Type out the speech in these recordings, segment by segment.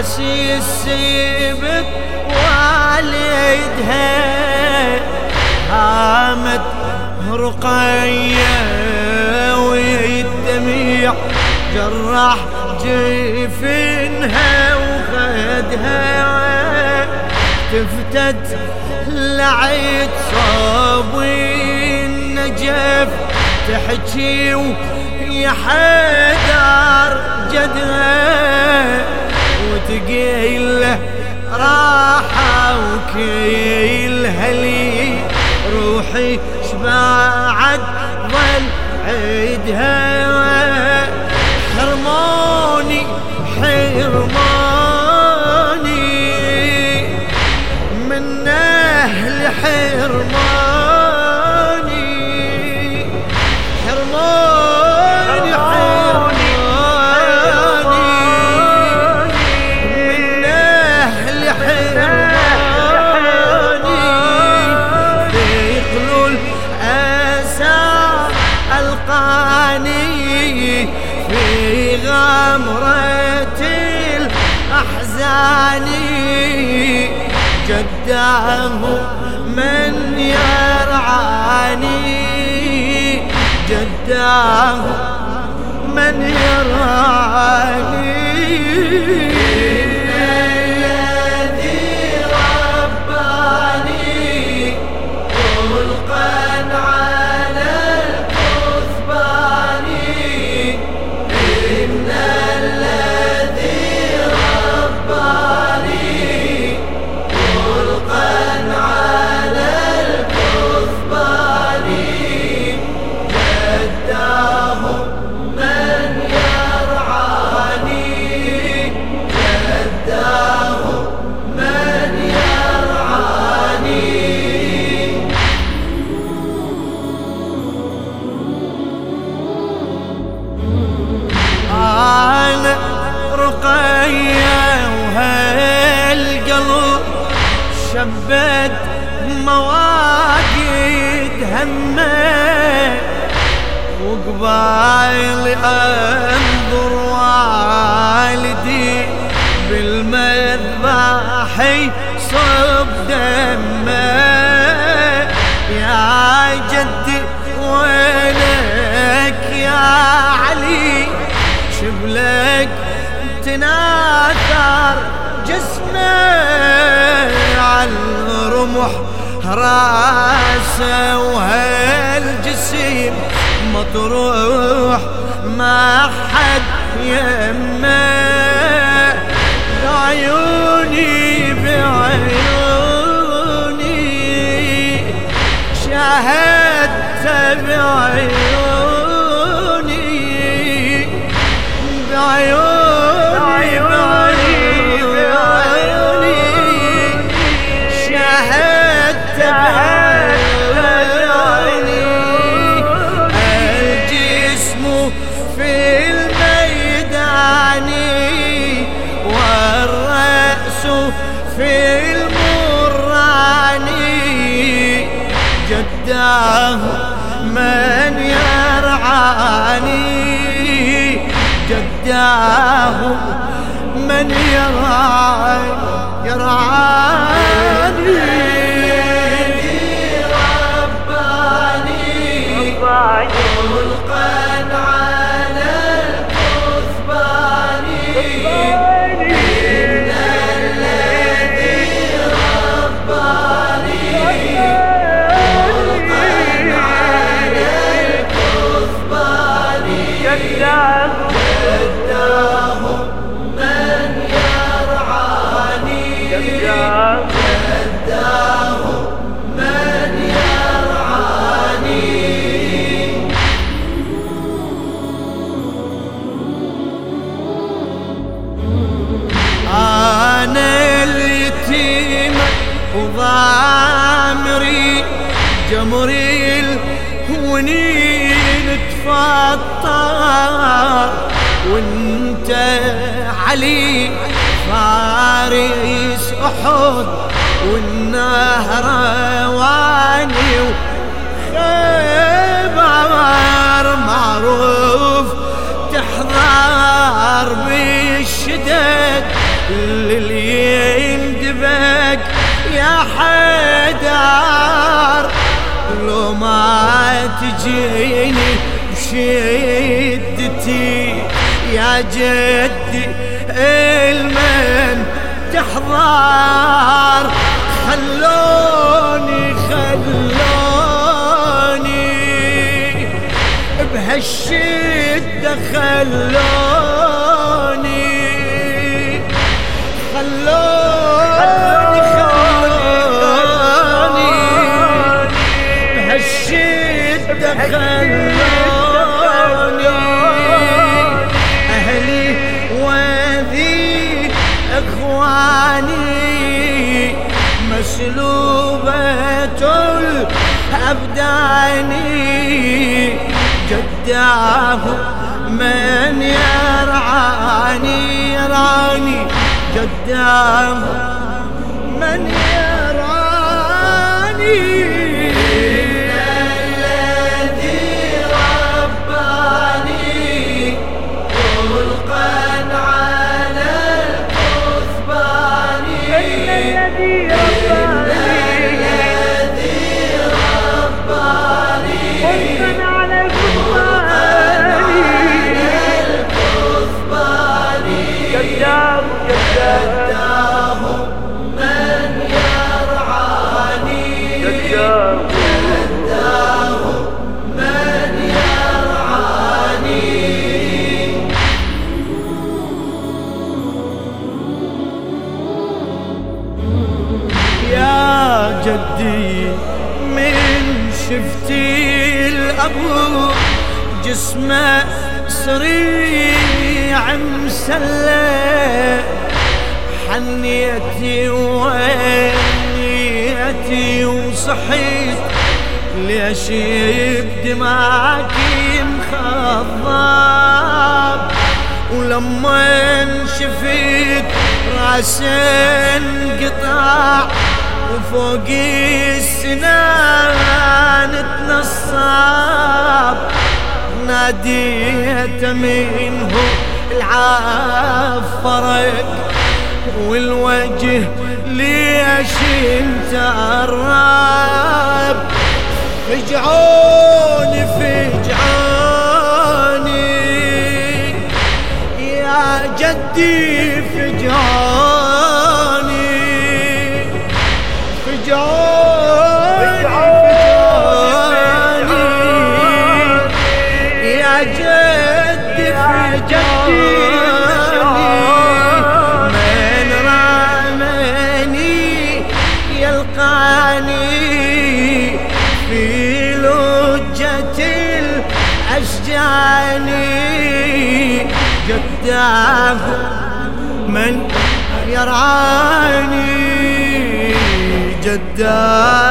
راسي السبت والدها هامت رقية والدميع جرح جفنها وخدها. تفتت لعيد صابي النجف تحكي ويا حدار جدها. وتقيل راحة وكيل هلي روحي شبعت ظل عيدها. حرموني حرموني من أهل حرموني الأحزان جداه من يرعاني. جداه من يرعاني. شبت مواقيت همه وقبايل أنظر والدي بالمذبح صب دمه. يا جدي وينك يا علي؟ شبلك تناثر جسمه على الرمح راسه وهالجسيم مطروح ما حد يمه. بعيوني بعيوني شاهدت بعيوني. من يرعاني جداه من يرعاني يرعاني. الهونين تفطر وإنت علي فارس أحد والنهر واني خبر معروف تحضر بالشدد اللي ما تجيني بشدتي يا جدي المن تحضر خلوني خلوني. بهالشدة خلوني خلوني. بهالشدة خلوني أهلي وذي إخواني مسلوبة الأبدان جداه من يرعاني يراني جداه من يراني؟ جدي من شفتي الأبو جسمه سريع مسلح حنيتي وانيتي وصحيت ليش بدمعك مخضب؟ ولما شفت راسه انقطع وفوق السنان تنصب. ناديت منه العفرك والوجه ليش انت الراب فجعوني فجعوني. يا جدي جداه من يرعاني جداه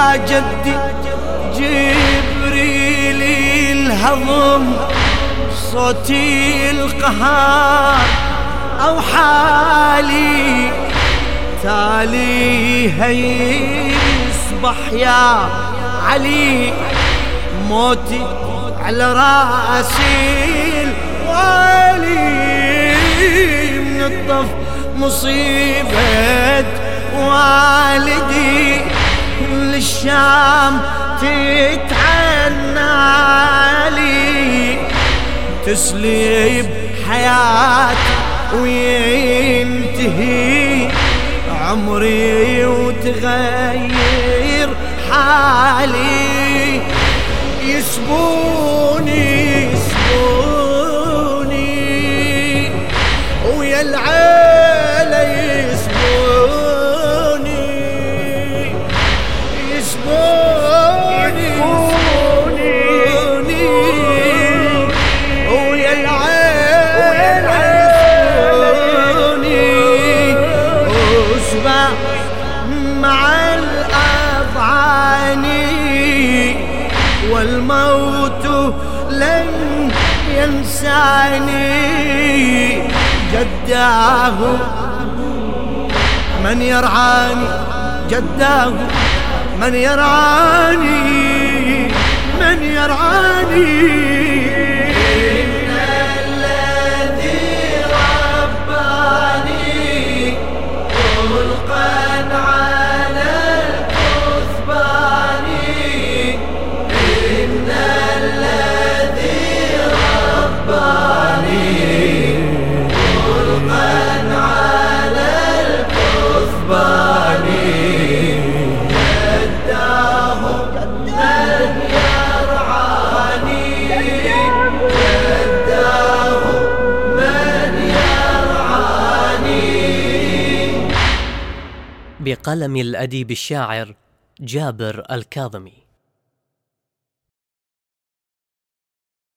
يا جدي جبريل الهضم صوتي القهار أو حالي تالي هيصبح يا علي. موتي على رأسي الوالي من الطف مصيبة والدي. للشام تتعنى لي. تسليب حياتي وينتهي. عمري وتغير حالي. يسبوني يشبع مع الأضعاني والموت لن ينساني جداه. من يرعاني جداه؟ من يرعاني؟ من يرعاني؟ بقلم الأديب الشاعر جابر الكاظمي.